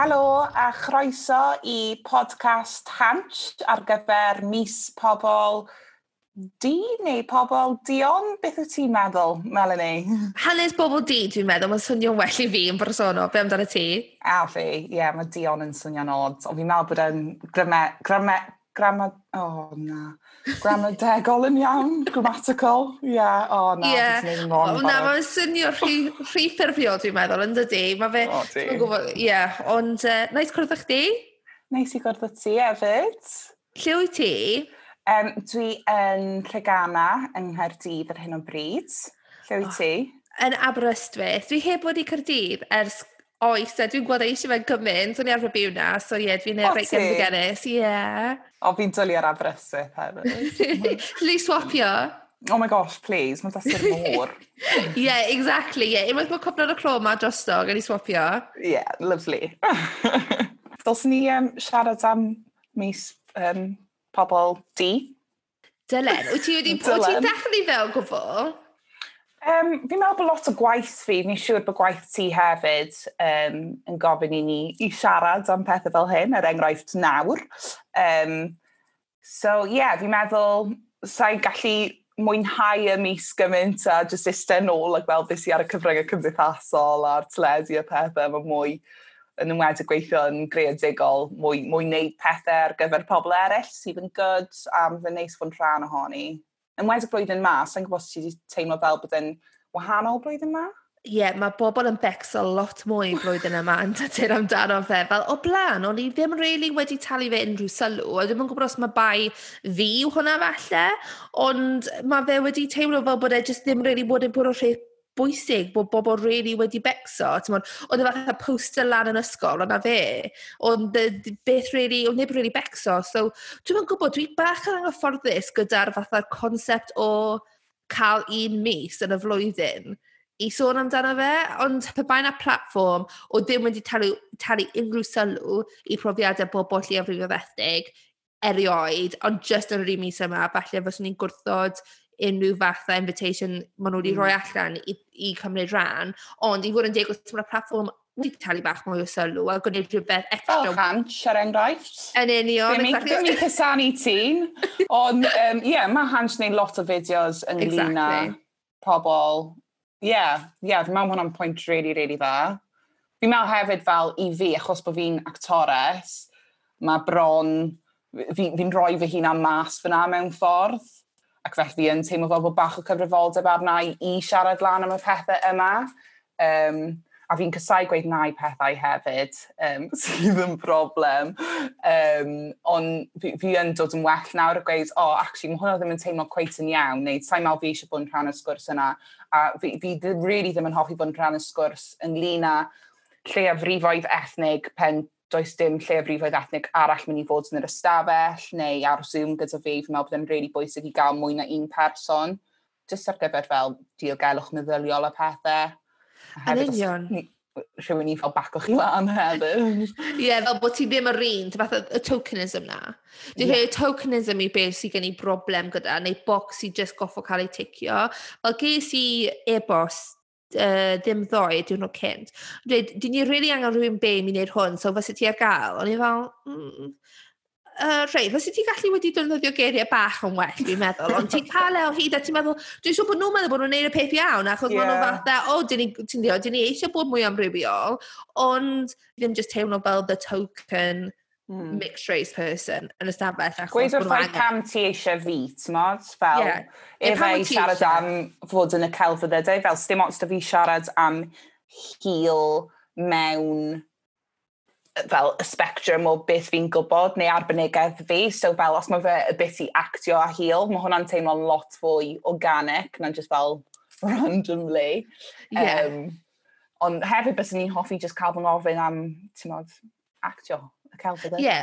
Helo a chroeso i podcast Hanch ar gyfer mis pobl di neu pobl dion? Beth wyt ti'n meddwl, Melanie? Hanes bobl di, dwi'n meddwl. Mae'n swnio'n well i fi yn bersonol. Be amdano ti? A fi, ie, yeah, mae dion yn swnio'n od. Ond fi'n meddwl bod yn grame, grame, grama... O, oh, na. Gramadegol yn iawn, grammatical, ie, yeah. o oh, na, yeah. dwi'n mynd wrong. O, na, mae'n swnio rhy, rhy ffurfio, dwi'n meddwl, yn dydi. Mae fe, oh, dwi'n gwybod, ie, yeah. ond uh, neis cwrdd chdi? Neis i gwrdd ti hefyd. Lle wyt ti? Um, dwi yn Rhegana yng Nghaerdydd ar hyn o bryd. Lle wyt oh. ti? Yn Aberystwyth. Dwi heb bod i Cardydd ers Oes a dwi'n gweld e, eisiau fe'n gymaint, o'n i ar fy byw na, so ie, yeah, dwi'n O, eraill ti? gyda'r gynnus, ie. O, fi'n dwlu ar abrysu hefyd. Lly swapio? oh my gosh, please, mae'n dasgu'r môr. Ie, yeah, exactly, ie. Yeah. Unwaith mae cofnod o clo ma drosto, gan i swapio. Ie, yeah, lovely. Dylsyn ni um, siarad am mis um, pobl di? Dylen, wyt ti wedi... Wyt ti'n dechrau fel gwbl? Um, fi'n meddwl bod lot o gwaith fi, fi'n siŵr bod gwaith ti hefyd um, yn gofyn i ni i siarad am pethau fel hyn, er enghraifft nawr. Um, so ie, yeah, fi'n meddwl sa'i gallu mwynhau y mis gymaint a jyst eistedd nôl ac fel beth sy ar y cyfryngau cymdeithasol a'r teledu a pethau, mae mwy yn ymwedig gweithio yn greadigol, mwy, mwy wneud pethau ar gyfer pobl eraill sydd yn gyd am fy neis fod yn rhan ohoni yn wedi blwyddyn ma, sa'n gwybod ti wedi teimlo fel bod yn wahanol blwyddyn ma? Ie, yeah, mae bobl yn becso lot mwy blwyddyn yma yn tytur amdano fe. Fel o blaen, o'n i ddim really wedi talu fe unrhyw sylw. A ddim yn gwybod os mae bai fi hwnna falle, ond mae fe wedi teimlo fel bod e jyst ddim really bod yn bod o rhaid bwysig bod bobl rili wedi becso. Oedd e fatha poster lan yn ysgol, ond na fe, ond beth rili, oedd neb rili becso. So, dwi'n yn gwybod, dwi'n bach yn anghyfforddus gyda'r fatha concept o cael un mis yn y flwyddyn i sôn amdano fe, ond pe bai na platform o ddim wedi talu, talu unrhyw sylw i profiadau bobl lleiafrifo fethnig erioed, ond just yn yr un mis yma, falle fyswn ni'n gwrthod unrhyw fath o invitation maen nhw wedi rhoi mm. allan i, i cymryd rhan. Ond i fod yn deg wrth mae'r platform wedi talu bach mwy o sylw a gwneud rhywbeth extra. Fel chant, ar enghraifft. Yn union. Ddim i i'n cysannu tîn, ond um, yeah, mae Hans wneud lot o fideos ynglyn exactly. â pobl. Ie, yeah, yeah, dwi'n meddwl hwnna'n pwynt really, really dda. Fi'n meddwl hefyd fel i fi, achos bod fi'n actores, mae bron, fi'n fi, fi rhoi fy hun am mas fyna mewn ffordd ac felly yn teimlo fel bod bach o cyfrifoldeb arna i, i siarad lan am y pethau yma. Um, a fi'n cysau gweud na i pethau hefyd, um, sydd yn broblem. Um, ond fi, fi yn dod yn well nawr a gweud, o, oh, actually, mae hwnna ddim yn teimlo cweit yn iawn, neu sa'i mal fi eisiau bod yn rhan y sgwrs yna. A fi, fi ddim, really ddim yn hoffi bod yn rhan y sgwrs ynglyn â lleafrifoedd ethnig pen does dim lleiafrifoedd ethnig arall mynd i fod yn yr ystafell neu ar Zoom gyda fi, fi'n meddwl bod yn really bwysig i gael mwy na un person, jyst ar gyfer fel diogelwch meddyliol a pethau. Yn union. Rhywun i fel bacwch i lan hefyd. Ie, yeah, fel bod ti ddim yr un, fath y tokenism na. Dwi'n yeah. tokenism i beth sy'n gen i broblem gyda, neu box i just goffo cael ei ticio. Fel ges i e-bost uh, ddim ddoe diwrnod cynt. Dweud, dyn ni really angen rhywun be mi wneud hwn, so fysa ti ar gael. O'n i fel, mm, uh, rei, fysa ti gallu wedi defnyddio geiriau bach yn well, dwi'n meddwl, ond ti'n cael e o hyd a ti'n meddwl, dwi'n siŵr bod nhw'n meddwl bod nhw'n neud y peth iawn, achos yeah. maen nhw'n fatha, o, oh, dyn ni, dyn ni eisiau bod mwy amrywiol, ond ddim just teimlo fel the token mm. mixed race person yn ystafell achos Gweud wrth o'i pam ti eisiau fi, ti'n modd? Fel, yeah. if i siarad am fod yn y celfyddydau, fel sdim ots da fi siarad am hil mewn fel y spectrum o beth fi'n gwybod neu arbenigedd fi. So fel os mae fe y beth i actio a hil, mae hwnna'n teimlo'n lot fwy organic na'n just fel randomly. Yeah. Um, ond hefyd bys ni'n hoffi just cael fy ngofyn am, ti'n modd, actio celf ydy. Ie,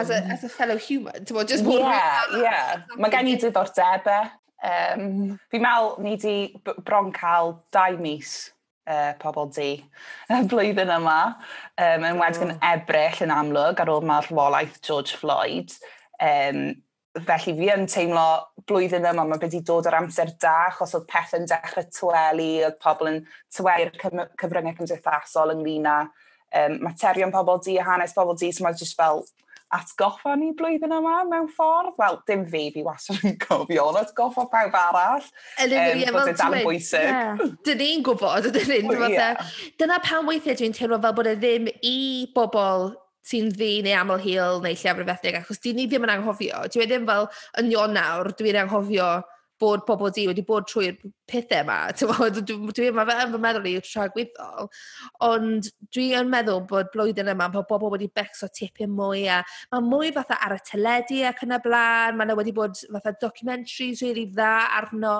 as, a, as a fellow human, ti'n bod, just bod... Ie, ie. Mae gen i diddordebau. Um, fi'n meddwl, ni di bron cael dau mis uh, pobl di y blwyddyn yma, um, yn wedyn mm. ebryll yn amlwg ar ôl mae'r rhyfolaeth George Floyd. Um, felly fi yn teimlo blwyddyn yma mae wedi dod o'r amser da, achos oedd pethau'n dechrau twelu, oedd pobl yn tweli'r cyfryngau cymdeithasol ynglyn â um, materion pobl di a hanes pobl di, so mae'n just fel atgoffa ni blwyddyn yma mewn ffordd. Wel, dim fi, fi wastad yn cofio, ond atgoffa pawb arall. Yn um, bod e dan bwysig. Yeah. Dyn ni'n gwybod, dyn ni'n gwybod. Yeah. Dyna pan weithiau dwi'n teimlo fel bod e ddim i bobl sy'n ddi neu aml hil neu lleafrifethig, achos dyn ni ddim yn anghofio. Dwi e ddim fel yn ion nawr, dwi'n anghofio bod pobl di wedi bod trwy'r pethau yma. Dwi, mae fe yn fy meddwl i tragwyddol, ond dwi yn meddwl bod blwyddyn yma bod bobl wedi becso tipyn mwy a mae mwy fatha ar y teledu ac yn y blaen, mae nhw wedi bod fatha documentaries really dda arno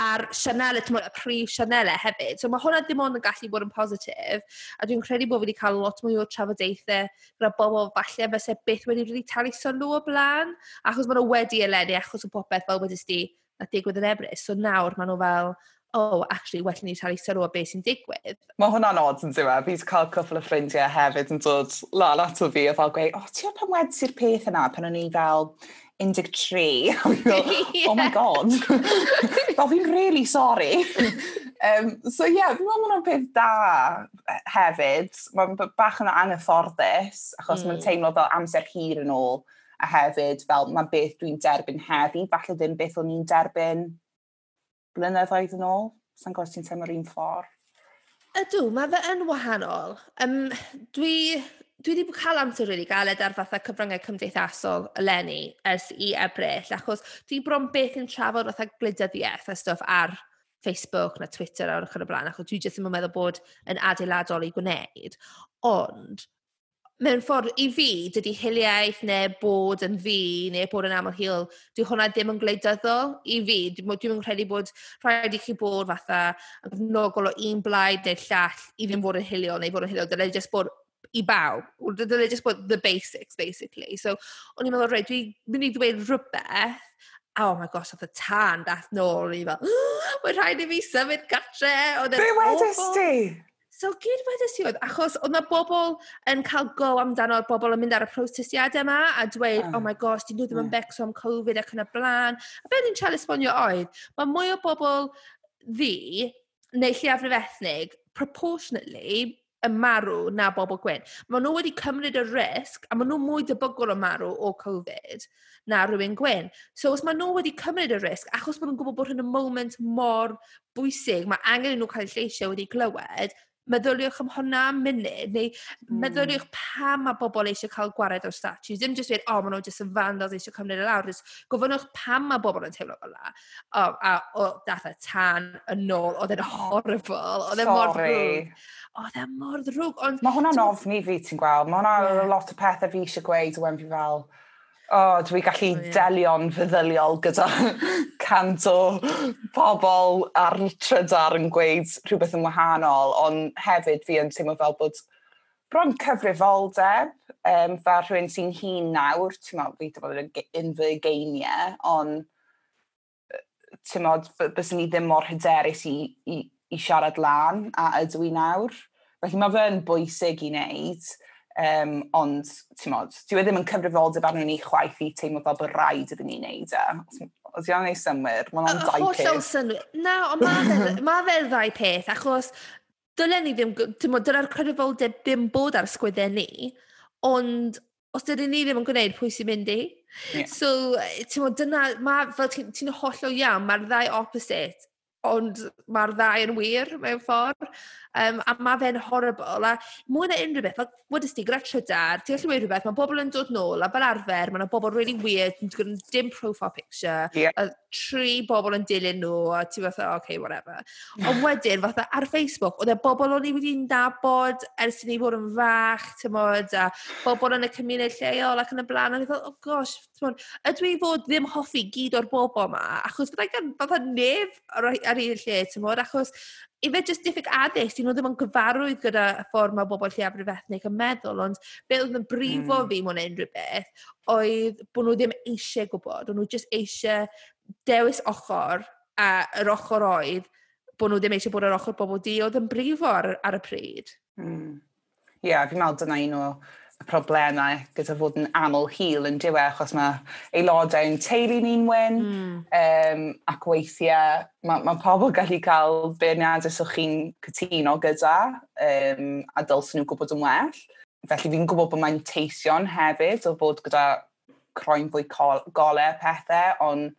ar Sianel, y prif Sianel e hefyd. So mae hwnna dim ond yn gallu bod yn positif a dwi'n credu bod wedi cael lot mwy o trafodaethau gyda bobl falle fyse byth wedi really talu sylw o blaen achos mae nhw wedi eleni achos o popeth fel wedi sti a digwydd yn Ebrill. So nawr maen nhw fel, oh, actually, well ni talu sylw o beth sy'n digwydd. Mae hwnna'n odd yn diwa. E? Fi'n cael cwffl o ffrindiau hefyd yn dod lal ato fi a fel gweud, oh, ti'n pan wedsi'r peth yna pan o'n i fel 13. oh my god. Fel fi'n really sorry. um, so ie, yeah, fi'n meddwl hwnna'n peth da e, hefyd. Mae'n bach yn anghyfforddus, achos mm. mae'n teimlo fel amser hir yn ôl a hefyd fel mae beth dwi'n derbyn heddi, falle ddim beth o'n i'n derbyn blynyddoedd yn ôl. Sa'n gwrs ti'n teimlo'r un ffordd? Ydw, mae fe yn wahanol. Um, dwi, dwi wedi cael amser rili really galed ar fatha cyfryngau cymdeithasol eleni ers i ebryll, achos dwi bron beth yn trafod fatha gwleidyddiaeth a stwff ar Facebook na Twitter a o'r y blaen, achos dwi jyst yn meddwl bod yn adeiladol i gwneud. Ond, mewn ffordd, i fi, dydy hiliaeth neu bod yn fi neu bod yn aml hil, dyw hwnna ddim yn gwleidyddol i fi. Dwi'n dwi credu bod rhaid i chi bod fatha yn gyfnogol o un blaid neu llall i ddim fod yn hilio neu fod yn hilio. Dyle just bod i bawb. Dyle just bod the basics, basically. So, o'n i'n meddwl, rhaid, dwi'n mynd i ddweud rhywbeth oh my gosh, oedd y tan dath nôl i fel, mae'n rhaid i fi symud gatre. Be wedys ti? So gyd-wedais i oedd, achos oedd na bobl yn cael go amdano'r bobl yn mynd ar y protestiadau yma a dweud, uh, oh my gosh, dyn nhw ddim yn ah. becso am Covid ac yn y blaen. A beth ni'n siarad esbonio oedd, mae mwy o bobl ddi, neu lleiafrif ethnig, proportionately, yn marw na bobl gwyn. Mae nhw wedi cymryd y risg a maen nhw mwy debygol o marw o Covid na rhywun gwyn. So os maen nhw wedi cymryd y risg, achos maen nhw'n gwybod bod hyn y moment mor bwysig, mae angen i nhw cael eu lleisio wedi glywed, meddyliwch am hwnna am munud, neu mm. meddyliwch pam mae bobl eisiau cael gwared o'r statues. Ddim jyst dweud, o, oh, maen nhw jyst yn vandals eisiau cymryd y lawr. Just gofynnwch pam mae bobl yn teimlo fel la. O, a o, dath y tan yn ôl, oedd e'n horrible, oedd e'n mor ddrwg. Oedd e'n mor ddrwg. Ond... Mae hwnna'n ofni fi, ti'n gweld. Mae hwnna'n yeah. lot o pethau fi eisiau gweud, wen fi fel O, oh, dwi gallu oh, yeah. delio'n feddyliol gyda cant o pobl ar trydar yn gweud rhywbeth yn wahanol, ond hefyd fi yn teimlo fel bod bron cyfrifoldeb, um, fel rhywun sy'n hun nawr, ti'n meddwl, fi dyma yn fy geiniau, ond ti'n meddwl, bys ni ddim mor hyderus i, i, i siarad lan a ydw i nawr. Felly mae fe'n bwysig i wneud, Um, ond, ti'n modd, dwi e ddim yn cyfrifoldeb arnyn ni chwaith i teimlo fel bod rhaid iddyn ni'n neud e. Os iawn ei synwyr, mae'n ond dau peth. Hollol synwyr. Na, ond mae fe ddau peth, achos dylen ni ddim, ti'n modd, dyna'r cyfrifoldeb ddim bod ar sgwydden ni, ond os dydyn ni ddim yn gwneud pwy sy'n mynd i. Yeah. So, ti'n modd, dyna, ma, fel ti'n ti hollol iawn, mae'r ddau opposite, ond mae'r ddau yn wir mewn ffordd um, a mae fe'n horrible, a mwy na unrhyw beth, fel wedest ti, gyda Trydar, ti'n gallu gweud rhywbeth, mae bobl yn dod nôl, a fel arfer, mae yna bobl really weird, gyda dim profile picture, yeah. a tri bobl yn dilyn nhw, a ti fatha, okay, whatever. Ond wedyn, fatha, ar Facebook, oedd e bobl o'n i wedi'n nabod ers i ni bod yn fach, ti'n modd, a bobl yn y cymuned lleol ac yn y blaen, a ni fel, oh gosh, timod, ydw i fod ddim hoffi gyd o'r bobl yma, achos fydda i gan fatha neb ar, ar un lle, ti'n modd, achos i fe jyst diffyg addysg, 'dyn nhw ddim yn gyfarwydd gyda y ffordd mae bobl lleafrif ethnig yn meddwl, ond be oedd yn brifo mm. fi mwyn unrhyw beth oedd bod nhw ddim eisiau gwybod, o'n nhw jyst eisiau dewis ochr a yr ochr oedd bod nhw ddim eisiau bod yr ochr bobl di oedd yn brifo ar, ar y pryd. Mm. Ie, yeah, fi'n meddwl dyna un o problemau gyda fod yn aml hil yn diwe, achos mae aelodau yn teulu ni'n wyn, mm. um, ac weithiau mae ma pobl gallu cael beirniadau sy'ch chi'n cytuno gyda, um, a dylsyn nhw gwybod yn well. Felly fi'n gwybod bod mae'n teision hefyd o fod gyda croen fwy golau pethau, ond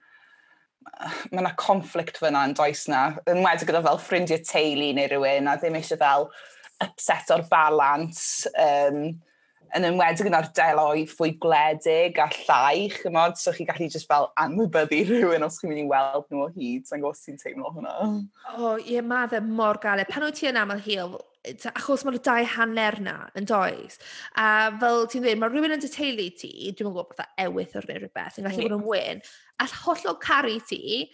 mae yna conflict fyna yn does na. Yn wedi gyda fel ffrindiau teulu neu rhywun, a ddim eisiau fel upset o'r balans. Um, yn enwedig yn ardeloedd fwy gwledig a llai, chymod, so chi gallu just fel anwybyddu rhywun os chi'n mynd i weld nhw o hyd, sa'n gwybod sy'n teimlo hwnna. O, oh, ie, yeah, mae fe mor galed. Pan wyt ti yn aml hil, achos mae'r dau hanner na yn does. A fel ti'n dweud, mae rhywun yn dy teulu ti, dwi'n gwybod bethau ewyth o'r rhywbeth, yn gallu bod yn wyn, a hollol caru ti,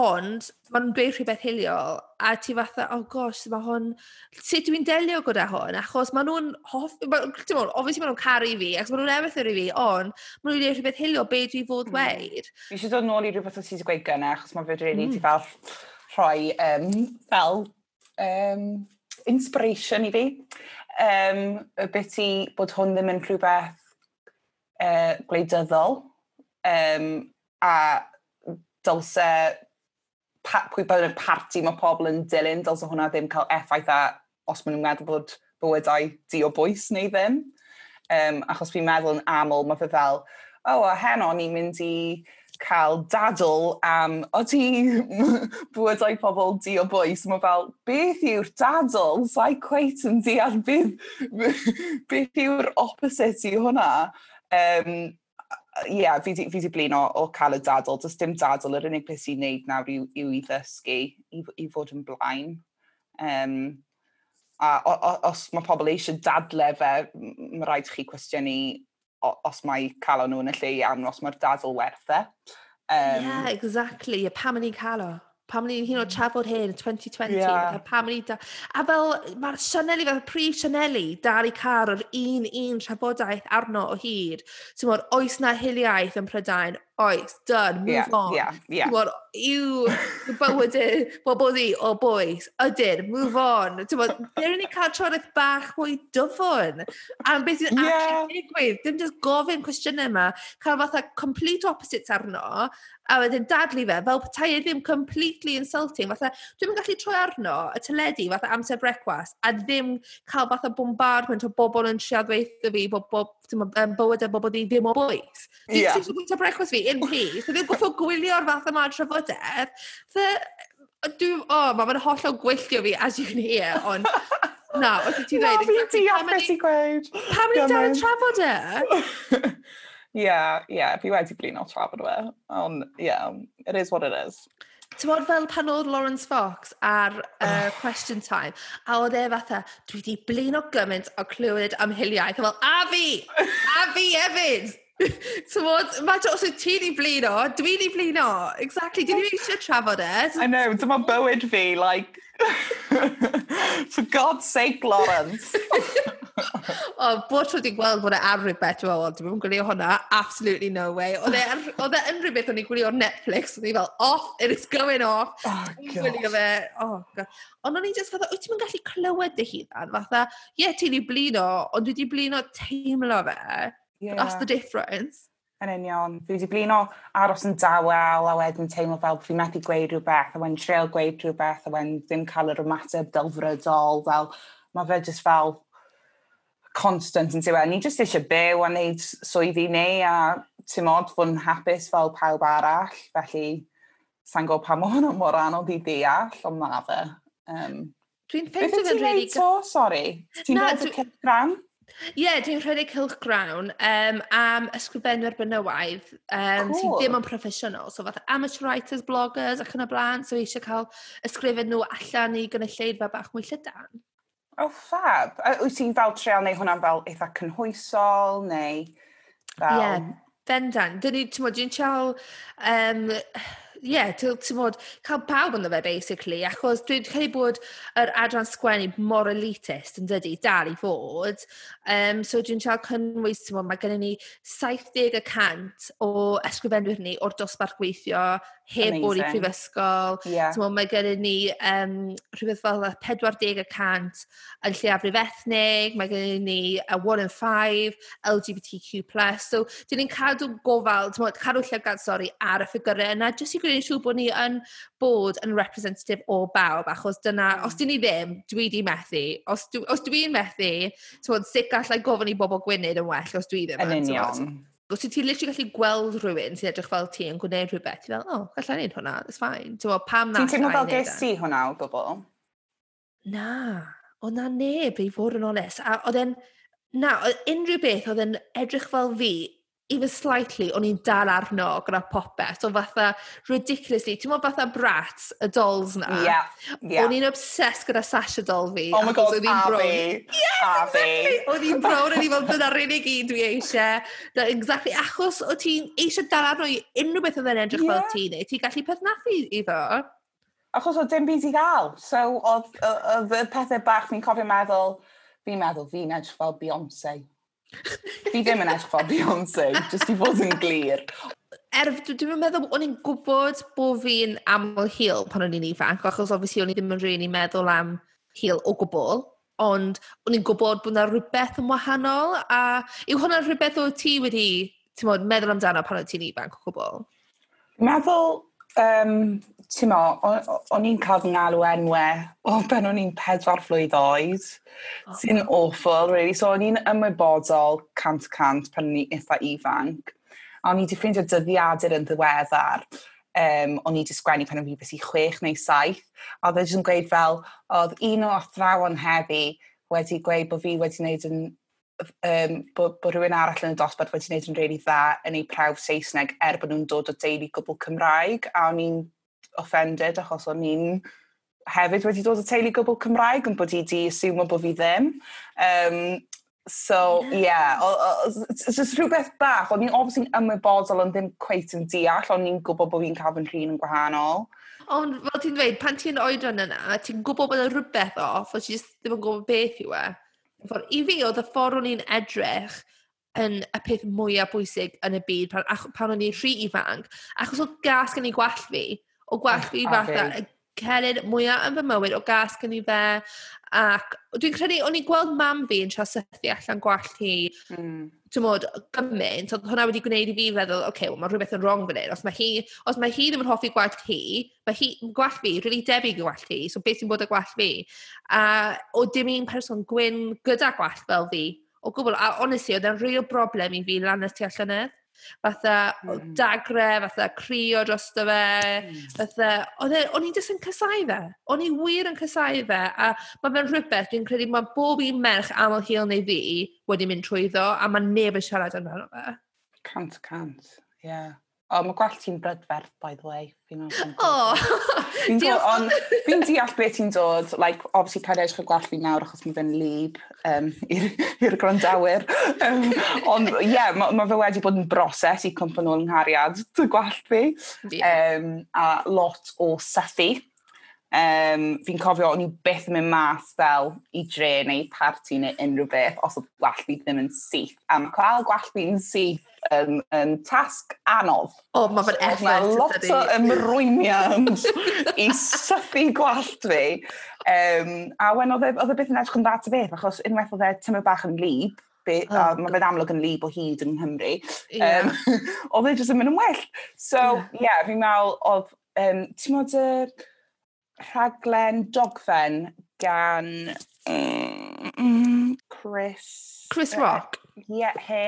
Ond maen nhw'n dweud rhywbeth hiliol a ti fatha "oh gosh mae hwn... sut dwi'n delio gyda hwn?" Achos maen nhw'n hoff... ma- mwyn, obviously maen nhw'n caru fi achos maen nhw'n ewythr i fi ond maen nhw'n dweud rhywbeth hiliol be dwi fod hmm. weid. Fi eisiau dod nôl i rhywbeth o ti wedi gweud gyna, achos mae fe rili mm. ti fel rhoi um, fel um, inspiration i fi. Um, y beth i bod hwn ddim yn rhywbeth uh, gwleidyddol um, a dylse pa, pwy bod yn parti mae pobl yn dilyn, dylse hwnna ddim cael effaith a os maen nhw'n meddwl bod bywydau di o bwys neu ddim. Um, achos fi'n meddwl yn aml, mae fe fel, o, oh, a heno ni'n mynd i cael dadl am, o ti bywydau pobl di o bwys? Mae fel, beth yw'r dadl? Sa'i cweit yn deall beth, beth yw'r opposite i hwnna? Um, ie, yeah, fi wedi blino o cael y dadl. Does dim dadl, yr unig beth sy'n neud nawr yw, yw i ddysgu, i, i fod yn blaen. Um, a o, o, os mae pobl eisiau dadle fe, mae rhaid chi cwestiynu os mae cael nhw yn y lle iawn, os mae'r dadl werth e. Um, yeah, exactly. Pam yn i'n cael o? Pam ni'n hyn o hmm. trafod hyn 2020. Yeah. Pam ni da... A fel, mae'r Sianeli, fel prif Sianeli, dal i cael yr un un trafodaeth arno o hyd. Ti'n oes na hiliaeth yn Prydain, oes, done, move yeah, on. Yeah, yeah. Ti'n bod, yw bywydau bobl di o boes, ydyn, move on. Ti'n bod, dyn ni cael troedd bach mwy dyfwn A beth sy'n yeah. actually digwydd. Dim just gofyn cwestiynau yma, cael fatha complete opposites arno, a wedyn dadlu fe, fel petai e ddim completely insulting. Fatha, dwi'n gallu troi arno y teledu fatha amser brecwas, a ddim cael fatha bombardment o bobl yn triad fi, bod bob um, bywyd y bobl ni ddim o bwys. Fi yeah. eisiau bwyta brecwast fi in peace. Dwi'n goffo gwylio'r fath yma trafodaeth. So, dwi'n, o, oh, mae'n hollol gwylltio fi, as you can hear, ond Na, oedd ti dweud... Na, fi'n deall beth i gweud. Pam ni'n dal yn trafod e? yeah, yeah, fi wedi blino trafod fe. Ond, yeah, it is what it is. Tywod fel pan oedd Lawrence Fox ar uh, Question Time, a oedd e fatha, dwi di o gymaint o clywed amhiliaeth. Fel, a fi! A fi hefyd! Tywod, mae os wyt ti'n ei blino, dwi'n ei blino. Exactly, dyn ni eisiau trafod e. I know, dyma bywyd fi, like... For God's sake, Lawrence! o, bod tro wedi gweld bod e ar rhywbeth, dwi'n meddwl, dwi'n gwylio hwnna, absolutely no way. Oedd e yn rhywbeth e o'n i'n gwylio ar Netflix, o'n i fel, off, it is going off. Oh, gwylio fe, oh, god. Ond o'n i just fatha, wyt ti'n gallu clywed dy hunan? Fatha, ie, yeah, ti'n i blino, ond dwi wedi blino teimlo fe. Yeah. That's the difference. Yn union. Fi wedi blino aros yn dawel a wedyn teimlo fel fi methu gweud rhywbeth a wedyn treol gweud rhywbeth a wedyn ddim cael yr ymateb delfrydol fel mae fe jyst fel constant yn diwedd. Ni jyst eisiau byw a wneud swyddi ni a ti'n mod fod yn hapus fel pawb arall. Felly, sa'n gwybod pa mor mor anodd i deall, ond na fe. Um, Dwi'n ffeindio fe'n rili... Beth ti'n to? Sorry. Ti'n gwneud y cylchgrawn? Ie, yeah, dwi'n rhedeg cylchgrawn um, am ysgrifenwyr benywaidd um, cool. sy'n ddim yn proffesiynol. So fath amateur writers, bloggers ac yn y blaen, so eisiau cael ysgrifen nhw allan i gynulleidfa bach mwy llydan. O, oh, fab. Wyt ti'n fel treol neu hwnna'n fel eitha cynhwysol neu fel... Ie, yeah, bendant. Dyn ni, ti'n modd, dwi'n treol... Um, Ie, yeah, ti'n modd, cael pawb ynddo fe, basically, achos dwi'n credu bod yr adran sgwennu mor elitist yn dydi, dal i fod. Um, so dwi'n siarad cynnwys, ti'n modd, mae gennym ni 70% o ysgrifenwyr ni o'r dosbarth gweithio heb bod i prifysgol. Yeah. So, mae gennym ni um, rhywbeth fel 40% yn lleiafrif ethnig, mae gennym ni a 1 in 5, LGBTQ+. So, dyn ni'n cadw gofal, mo, cadw llygad, sori, ar y ffigurau yna, jyst i gwneud siŵr bod ni yn bod yn representative o bawb, achos dyna, mm. os dyn ni ddim, dwi di methu. Os, dwi, os dwi'n methu, ti'n bod, sut gallai gofyn i bobl gwynud yn well os dwi ddim. Yn union. Os ti literally gallu gweld rhywun sy'n edrych fel ti yn gwneud rhywbeth, Ti'n fel, oh, gallai neud hwnna, it's fine. Ti'n meddwl, pam na... Ti'n teimlo fel ges e? ti hwnna o gwbl? Na, oedd na neb i fod yn onest. A oedd e'n, na, oedd unrhyw beth oedd e'n edrych fel fi even slightly, o'n i'n dal arno gyda popeth. O fatha, ridiculously, ti'n meddwl fatha brat, y dolls na? Yeah, yeah. O'n i'n obsessed gyda Sasha doll fi. Oh my god, a fi. Yes, a exactly. O'n i'n brown, o'n i'n fel dyna'r unig un dwi eisiau. No, exactly, achos o ti'n eisiau dal arno i unrhyw beth oedd yn edrych yeah. fel ti, neu ti'n gallu perthnathu iddo? Achos o dim byd i gael. So, oedd y pethau bach fi'n cofio meddwl, fi'n meddwl fi'n edrych fel Beyoncé. Fi ddim yn edrych fel Beyoncé, jyst i fod yn glir. Er, dwi'n meddwl o'n i'n gwybod bod fi'n aml hil pan o'n i'n ifanc, achos obviously o'n i ddim yn rili meddwl am hil o gwbl, ond o'n i'n gwybod bod yna rhywbeth yn wahanol, a yw hwnna rhywbeth o ti wedi, ti'n meddwl amdano pan o'n ti'n ifanc o gwbl? Meddwl, um, ti'n mo, o'n i'n cael fy ngalw enwau o ben o'n i'n pedwar flwydd oed. Oh. Sy'n awful, really. So, o'n i'n ymwybodol cant cant pan o'n i'n eitha ifanc. A o'n i wedi ffeindio dyddiadur yn ddiweddar. Um, o'n i wedi sgwennu pan o'n fi beth i chwech neu saith. A oedd e'n gweud fel, oedd un o athrawon heddi wedi gweud bod fi wedi wneud yn um, bod, bod rhywun arall yn y dosbarth wedi gwneud yn really dda yn ei prawf Saesneg er bod nhw'n dod o deulu gwbl Cymraeg a o'n i'n offended achos o'n i'n hefyd wedi dod o teulu gwbl Cymraeg yn bod i di asiwmo bod fi ddim. Um, so, ie, yeah. yeah, just rhywbeth bach. O'n i'n obviously'n ymwybodol ond ddim cweit yn deall, ond ni'n gwybod bod fi'n cael fy nhrin yn gwahanol. Ond fel ti'n dweud, pan ti'n oedran yna, ti'n gwybod bod y rhywbeth off, o ti'n ddim yn gwybod beth yw e. I fi, oedd y ffordd o'n i'n edrych yn y peth mwyaf bwysig yn y byd pan, pan o'n i'n rhy ifanc, achos oedd gas gen i gwall fi, o gwell fi ah, fatha y celyn mwyaf yn fy mywyd o gas gen i fe. Ac dwi'n credu, o'n i'n gweld mam fi yn trio sythu allan gwallt hi, mm. ti'n modd, gymaint, oedd hwnna wedi gwneud i fi feddwl, oce, okay, well, mae rhywbeth yn wrong fan hyn. Os mae hi, os mae hi ddim yn hoffi gwallt hi, mae hi, gwallt fi, rili really debyg i gwallt hi, so beth sy'n bod y gwallt fi? A o dim un person gwyn gyda gwallt fel fi, o gwbl, a honestly, oedd e'n real broblem i fi lan y tu allanedd fatha mm. dagre, fatha crio dros dy fe, mm. fatha, e, o'n i'n jyst yn cysau fe. O'n i wir yn cysau fe, a mae fe'n rhywbeth, dwi'n credu mae bob un merch aml hil neu fi wedi mynd trwyddo, a mae neb yn siarad amdano fe. Cant, cant, ie. Yeah. O, mae gwell ti'n brydferth, by the way. O! oh. Fi'n dod, ond fi'n deall beth ti'n dod. Like, obviously, cael eich y gwallt fi nawr achos mi fe'n lib um, i'r grondawyr. Um, ond, ie, yeah, mae ma fe wedi bod yn broses i cwmpa nôl yng nghariad dy gwell fi. Yeah. Um, a lot o sythu. Um, fi'n cofio o'n i byth yn mynd mas fel i dre neu parti neu unrhyw beth os oedd gwell fi ddim yn syth. A mae cael gwell fi'n syth yn, yn tasg anodd. O, mae fe'n effeth. Mae lot o ymrwymiant i sythu gwallt fi. Um, a wen oedd e, e beth yn edrych yn dat y beth, achos unwaith oedd e tymor bach yn lib, be, oh. mae fe'n amlwg yn lib o hyd yng Nghymru, yeah. um, oedd e jyst yn mynd yn well. So, ie, yeah. yeah, fi'n meddwl, oedd, um, ti'n modd y rhaglen dogfen gan mm, mm, mm Chris... Chris Rock? Ie, uh, yeah, he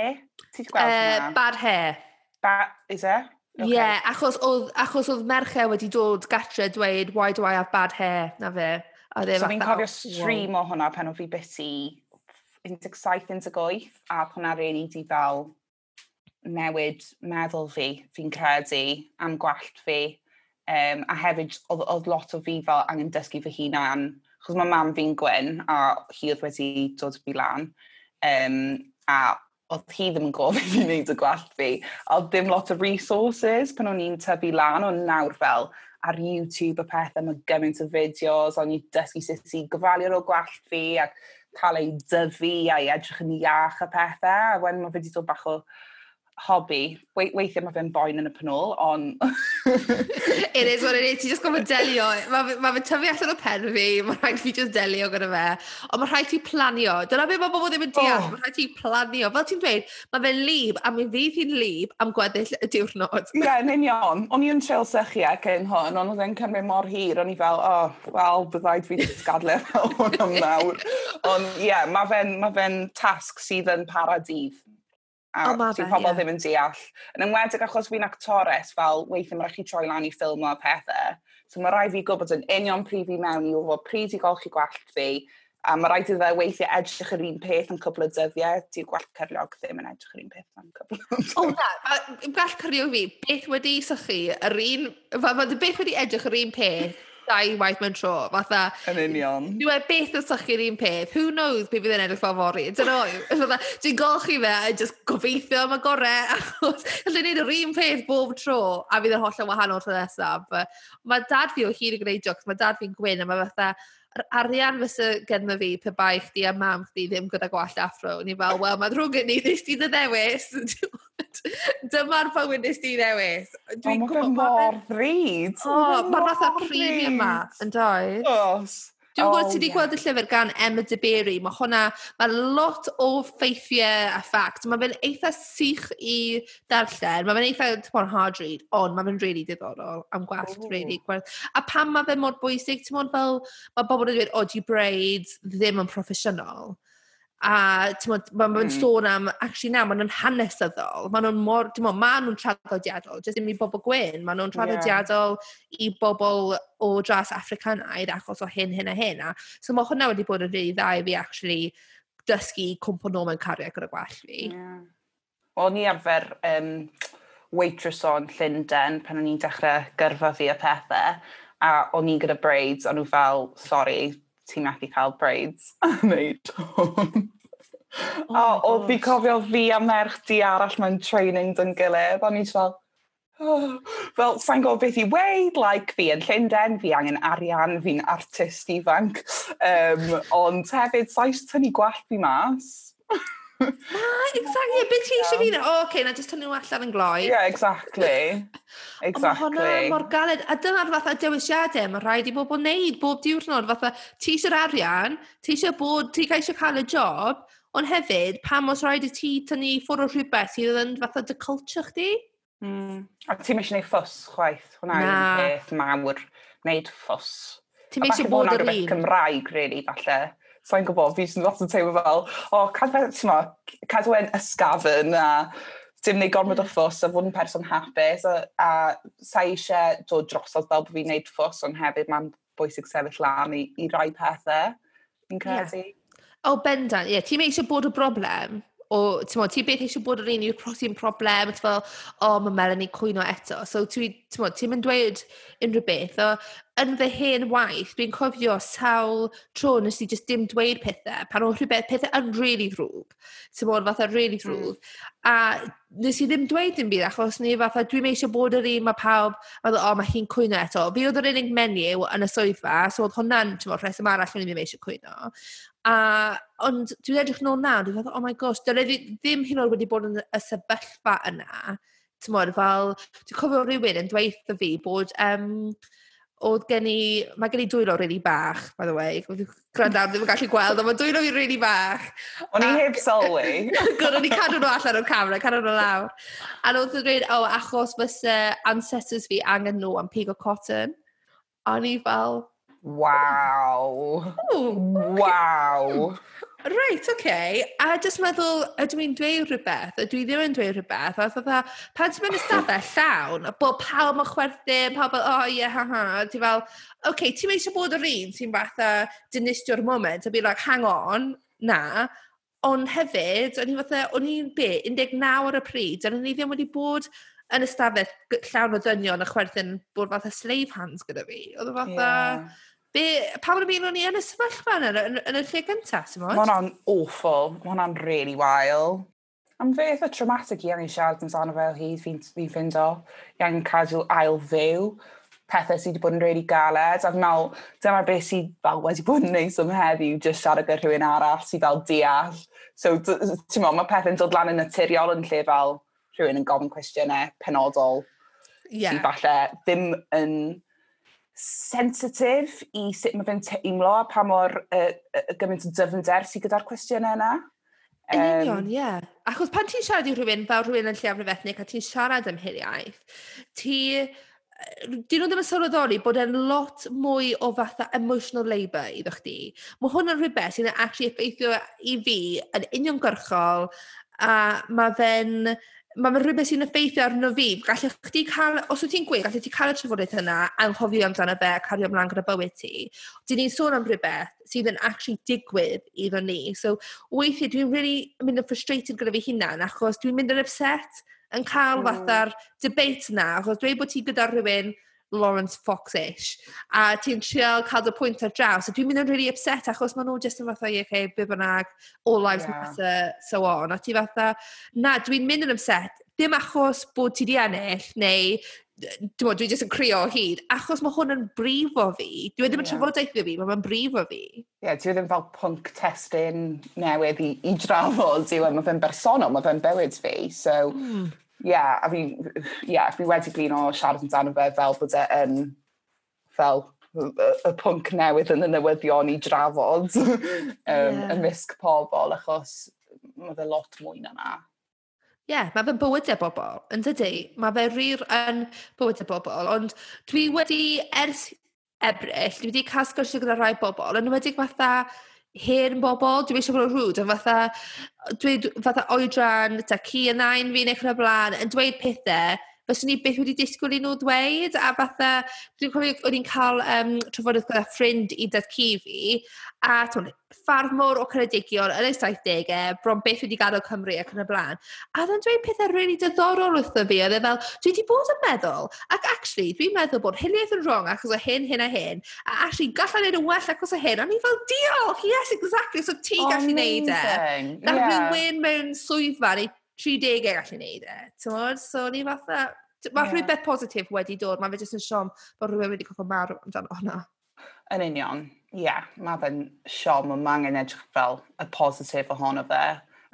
ti'n gweld uh, hwnna? Bad hair. Bad, is e? it? Okay. Yeah, achos oedd, achos oedd mercher wedi dod gatre dweud, why do I have bad hair, na fe. E so fi'n cofio oh, stream o hwnna pan o fi byty 17-18, a hwnna really di fel newid meddwl fi, fi'n credu, am gwallt fi. Um, a hefyd, oedd, oedd lot o fi fel angen dysgu fy hunan, chos mae mam fi'n gwyn, a hi oedd wedi dod fi lan. Um, a oedd hi ddim yn gofyn i wneud y gwallt fi. Oedd ddim lot o resources pan o'n i'n tyfu lan o'n nawr fel ar YouTube y pethau, mae gymaint o fideos, o'n i'n dysgu sut i gyfalu ar o gwallt fi ac cael ei dyfu a'i edrych yn iach y pethau. A wedyn mae fi wedi dod bach o hobby. We weithio mae fe'n boen yn y penol, ond... it is what it is. Ti just gofod delio. Mae ma fe tyfu allan o pen fi. Mae rhaid fi just delio gyda fe. Ond mae rhaid ti planio. Dyna beth mae bobl ddim yn deall. Oh. Mae rhaid ti planio. Fel ti'n dweud, mae fe'n lib a mi fydd hi'n lib am gweddill y diwrnod. Ie, yeah, yn union. O'n i'n treul ac yn hwn, ond oedd e'n cymryd mor hir. O'n i fel, oh, wel, byddaid fi gadle fel hwn e am nawr. Ond ie, yeah, mae fe'n ma fe tasg sydd yn paradydd a oh, sy'n pobl yeah. ddim yn deall. Yn ymwedig achos fi'n actores fel weithio mae'n rhaid i troi lan i ffilm o pethau. So mae rhaid fi gwybod yn union pryd fi mewn i wybod pryd i golchi gwallt fi. A mae rhaid i fe weithio edrych yr un peth yn cwbl o dyddiau. Di'r gwallt cyrliog ddim yn edrych yr un peth yn cwbl o dyddiau. O na, gwallt cyrliog fi, beth wedi sychu? Yr un, beth wedi edrych yr un peth dau waith mewn tro, fatha... Yn union. Dwi e beth yn sychu'r un peth, who knows be bydd yn edrych fel fori. dyn nhw, dwi'n golchi fe a just gobeithio am y gorau, achos allai wneud yr un peth bob tro, a fydd yn holl yn wahanol tro nesaf. Mae dad fi o hyd yn gwneud jocs. mae dad fi'n gwyn, a mae fatha, yr arian fysa gyda fi pe bai chdi a mam chdi ddim gyda gwallt afro. Ni fel, wel, mae mae'n rhwng ni, nes ti dy ddewis. Dyma'r bywyd nes ti ddewis. Dwi'n oh, gwybod... Mor ddrud! O, mae'r fatha premium ma, yn doedd? Os. Dwi'n oh, gwybod, ti wedi yeah. gweld y llyfr gan Emma DeBerry, mae hwnna, mae lot o ffeithiau a ffact. Mae fe'n eitha sych i darllen, mae fe'n eitha tymor hard read, ond mae fe'n really diddorol am gwallt, oh. really gwerth. A pam mae fe mor bwysig, ti'n fel, mae bobl yn dweud, o, oh, do you braids ddim yn proffesiynol. A timod, mae ma mm. sôn am, actually na, maen nhw'n hanesyddol. Maen nhw'n mor, timod, maen nhw'n traddodiadol, jyst ddim i bobl gwyn. Maen nhw'n traddodiadol yeah. i bobl o dras Africanaidd achos o hyn, hyn a hyn. A, so mae hwnna wedi bod yn rili dda i fi, actually, dysgu cwmpo nôl mewn cariad gyda gwell fi. Yeah. Wel, ni arfer um, waitress o'n Llundain pan o'n i'n dechrau gyrfa fi a pethau, a o'n i gyda braids, o'n nhw fel, sorry, ti'n methu cael braids a wneud hwn. Oh a oedd fi cofio fi a merch di arall mewn training dyn gilydd, o'n i'n fel, oh. fel, sa'n gwybod beth i weid, like, fi yn Llundain, fi angen arian, fi'n artist ifanc, um, ond hefyd, saes tynnu gwallt fi mas. Ma, ah, exactly, beth ti eisiau fi? O, oce, na just tynnu allan yn gloi. Yeah, exactly. Exactly. Mae hwnna mor galed. A dyna'r fatha dewisiadau mae rhaid i bobl wneud bob diwrnod. Fatha, ti eisiau'r arian, ti eisiau bod, ti eisiau cael y job, ond hefyd, pam os rhaid i ti tynnu ffwrdd o rhywbeth sydd yn fatha dy culture chdi? Mm. A ti'n eisiau gwneud ffws chwaith. Hwna yw'n peth mawr. Wneud ffws. Ti'n eisiau bod yr un. Cymraeg, really, falle. So gwybod, fi sy'n lot yn teimlo fel, o, cadw, ti'n cadw yn ysgafn a dim neu gormod o hmm. ffws a fod yn person hapus a, a sa eisiau dod drosodd fel bod fi'n neud ffws ond hefyd mae'n bwysig sefyll lan i, i rai pethau, fi'n credu. Yeah. O, oh, bendant, ie. Yeah. Ti'n eisiau bod y broblem? O, ti'n ti beth eisiau bod yr un yw'r prosi'n problem? Ti'n fel, o, oh, mae Melanie cwyno eto. So, ti'n T'mod, ti'n mynd dweud unrhyw beth. O, yn fy hen waith, dwi'n cofio sawl tro nes i just dim dweud pethau pan o rhywbeth pethau yn really ddrwg. Tymod, fatha really hmm. ddrwg. Mm. A nes i ddim dweud dim byd achos ni fatha, dwi'n eisiau bod yr un mae pawb, fatha, o, oh, mae hi'n cwyno eto. Fi oedd yr unig menyw yn y swyddfa, so oedd hwnna'n, ti'n bod, rheswm arall o'n i ddim eisiau cwyno. A, ond dwi'n edrych nôl nawr, dwi'n fatha, oh my gosh, dyle ddim hyn oed wedi bod yn y sefyllfa yna Timod fel dwi'n cofio rhywun yn dweud wrtho fi bod um, oedd gen i... mae gen i dwylo rili bach by the way. Gwrando Gwrandawyr ddim yn gallu gweld ond mae dwylo fi rili bach. O'n i heb sylwi. Gwrdd, o'n i cadw nhw allan o'r camera, cadw nhw lawr. A oedd yn dweud, o, oh, achos fysa ancestors fi angen nhw am pig o cotton. O'n i fel... Waw. Waw. Reit, oce. Okay. A jyst meddwl, ydw i'n dweud rhywbeth? Ydw i ddim yn dweud rhywbeth? A dda, pan ti'n mynd ystafell llawn, bod pawb yn chwerthin, pawb yn, oh ie, ha ha. Ti fel, oce, okay, ti'n eisiau bod yr un sy'n fatha dynistio'r moment, a be like, hang on, na. Ond hefyd, o'n i fatha, o'n i'n be, 19 ar y pryd, a o'n i ddim wedi bod yn ystafell llawn o ddynion a chwerthin bod fatha slave hands gyda fi. Oedd fatha... Yeah Be, pa o'n i'n o'n i yn y sefyllfa yn, yn, yn, y lle gyntaf, Simon? Mae hwnna'n awful, mae hwnna'n really wael. Am beth o traumatic i angen siarad yn sana fel hyd fi'n fi ffind o. I angen cadw ail fyw, pethau sydd wedi bod yn really galed. A fel, dyma beth sydd fel wedi bod yn neis ym heddiw, just siarad gyda rhywun arall sydd fel deall. So, ti'n mo, mae pethau'n dod lan yn naturiol yn lle fel rhywun yn gofyn cwestiynau penodol. Yeah. Sy'n falle ddim yn sensitif i sut mae fe'n teimlo a pa mor uh, uh, gymaint o dyfnder sydd gyda'r cwestiynau yna. Yn um, union, ie. Yeah. Achos pan ti'n siarad i rhywun fel rhywun yn lleiaf rhywbethnig a ti'n siarad am hiliaeth, ti... Dyn nhw ddim yn sylweddoli bod e'n lot mwy o fatha emotional labour iddo chdi. Mae hwn yn rhywbeth sy'n actually effeithio i fi yn uniongyrchol a mae fe'n mae rhywbeth sy'n effeithio arno fi. Gallech chdi cael, os wyt ti'n gweud, gallech ti cael y trafodaeth yna a anghofio amdano fe a cario ymlaen gyda bywyd ti. Dyn ni'n sôn am rhywbeth sydd yn actually digwydd iddo ni. So, weithiau dwi'n really mynd yn frustrated gyda fi hunan achos dwi'n mynd yn upset yn cael mm. fatha'r debate yna. Achos dweud bod ti gyda rhywun Lawrence Fox-ish a ti'n trial cael dy pwynt ar draws a dwi'n mynd yn really upset achos maen nhw jyst yn fatha yeah, okay, be bynnag all lives yeah. matter so on. A ti fatha na dwi'n mynd yn upset. Dim achos bod ti di ennill neu dwi'n dwi jyst yn crio o hyd achos mae hwn yn brifo fi. Dwi ddim yn yeah. trafodaeth gyda fi, mae'n brifo fi. Ie, yeah, dwi ddim fel punk testyn newydd i, i drafod yw mae fe'n bersonol, mae fe'n bywyd fi so mm yeah, a fi, yeah, fi wedi blino siarad amdano fe fel bod e yn fel y pwnc newydd yn y newyddion i drafod um, yeah. ymysg pobl, achos mae fe lot mwy na na. Ie, yeah, mae fe'n bywydau e bobl, yn dydy. Mae fe rir yn bywydau e bobl, ond dwi wedi, ers ebryll, dwi wedi cael sgwrsio gyda rhai bobl, yn wedi fatha, hen bobl, dwi'n eisiau bod yn rhwyd, yn fatha dweud fatha oedran ta ci a nain fi'n eich ac yn y blaen, yn dweud pethau fyswn ni beth wedi disgwyl i nhw ddweud, a fatha, dwi'n cofio, o'n i'n cael um, trafodaeth gyda ffrind i dad cu fi, a twn, ffarmwr o Ceredigion yn y 70au, bron beth wedi gadael Cymru ac yn y blaen. A oedd dweud pethau rili really diddorol wrtho fi, oedd e fel, dwi wedi bod yn meddwl, ac actually, dwi'n meddwl bod hynny'n yn wrong achos o hyn, hyn a hyn, a actually, gallai wneud yn well achos o hyn, a ni fel, diolch, yes, exactly, so ti gallu wneud e. That yeah. win mewn swyddfa, neu 30au gallu neud e. Tymod? So ni fatha... Mae yeah. rhywbeth positif wedi dod. Mae fe jyst yn siom bod rhywun wedi goffo marw amdano hwnna. Yn union. Ie, yeah, mae fe'n siom mae angen edrych fel y positif ohono fe.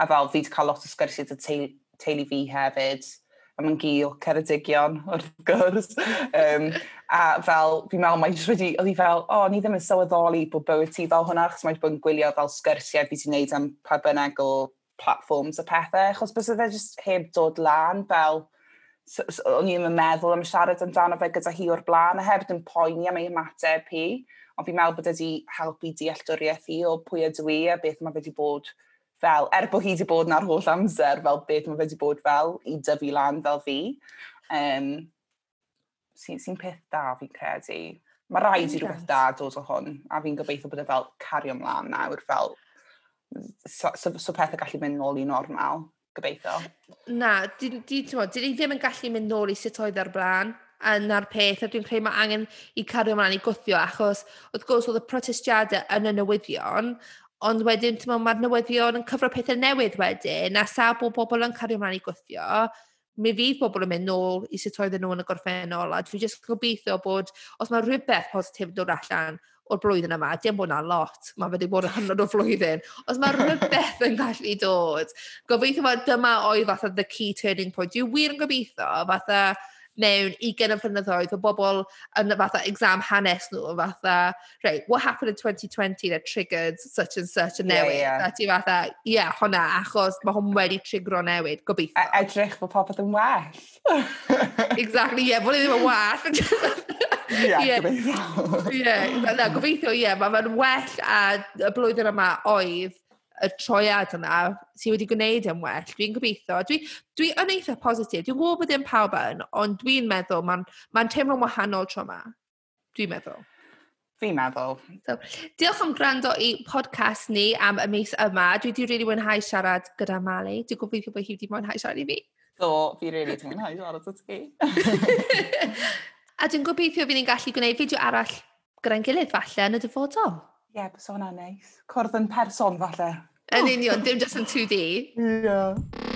A fel fi wedi cael lot o sgyrsiau dy teulu, teulu fi hefyd a mae'n gil ceredigion wrth gwrs. um, a fel, fi'n meddwl, mae'n jyst wedi, oedd hi fel, o, oh, ni ddim yn sylweddoli bod bywyd ti fel hwnna, achos mae'n bod yn gwylio fel sgyrsiau fi ti'n neud am pa bynnag o platforms a pethau, achos bys fe jyst heb dod lan fel so, so, o'n i'n meddwl am siarad amdano fe gyda hi o'r blaen, a hefyd yn poeni am ei ymateb hi, ond fi'n meddwl bod wedi helpu dealltwriaeth hi o pwy ydw i a beth mae wedi bod fel, er bod hi wedi bod na'r holl amser, fel beth mae wedi bod fel i dyfu lan fel fi. Um, Sy'n sy peth da fi'n credu. Mae rhaid i rhywbeth da dod o hwn, a fi'n gobeithio bod e fel cario ymlaen nawr fel so, so, so pethau gallu mynd nôl i normal, gobeithio. Na, di, di, mod, di, ddim yn gallu mynd nôl i sut oedd e'r ar blaen yna'r peth, a dwi'n credu mae angen i cario ymlaen i gwthio, achos wrth gwrs oedd y protestiadau yn y newyddion, ond wedyn mae'r newyddion yn cyfro pethau newydd wedyn, a sa bod bobl yn cario ymlaen i gwthio, mi fydd bobl yn mynd nôl i sut oedden nhw yn y gorffennol, a dwi'n just gobeithio bod, os mae rhywbeth positif yn dod allan, o'r blwyddyn yma, dim bod na lot, mae fe wedi bod yn hynod o flwyddyn, os mae rhywbeth yn gallu dod, gobeithio mae dyma oedd fatha the key turning point. Dwi wir yn gobeithio fatha mewn 20 flynyddoedd o bobl yn fatha exam hanes nhw, fatha, right, what happened in 2020 that triggered such and such a newid? Yeah, yeah. A Ti fatha, ie, yeah, hwnna, achos mae hwn wedi trigro newid, gobeithio. A edrych bod popeth yn well. exactly, ie, yeah, bod i ddim yn well. Ie, gobeithio. Ie, na, gobeithio, ie. Mae fe'n well a y blwyddyn yma oedd y troiad yna sydd wedi gwneud yn well. Dwi'n gobeithio. Dwi, dwi yn eitha positif. Dwi'n gwybod bod dim pawb yn, ond dwi'n meddwl mae'n ma teimlo'n wahanol tro yma. Dwi'n meddwl. Fi'n meddwl. So, diolch am gwrando i podcast ni am y mis yma. Dwi wedi really mwynhau siarad gyda Mali. Dwi'n gobeithio bod hi wedi mwynhau siarad i fi. Do, fi rili really mwynhau siarad o ti. A dwi'n gobeithio fydd ni'n gallu gwneud fideo arall gyda'n gilydd falle yn y dyfodol. Ie, yeah, bys o'n neis. Nice. Cwrdd yn person falle. Yn union, dim just yn 2D. Ie. Yeah.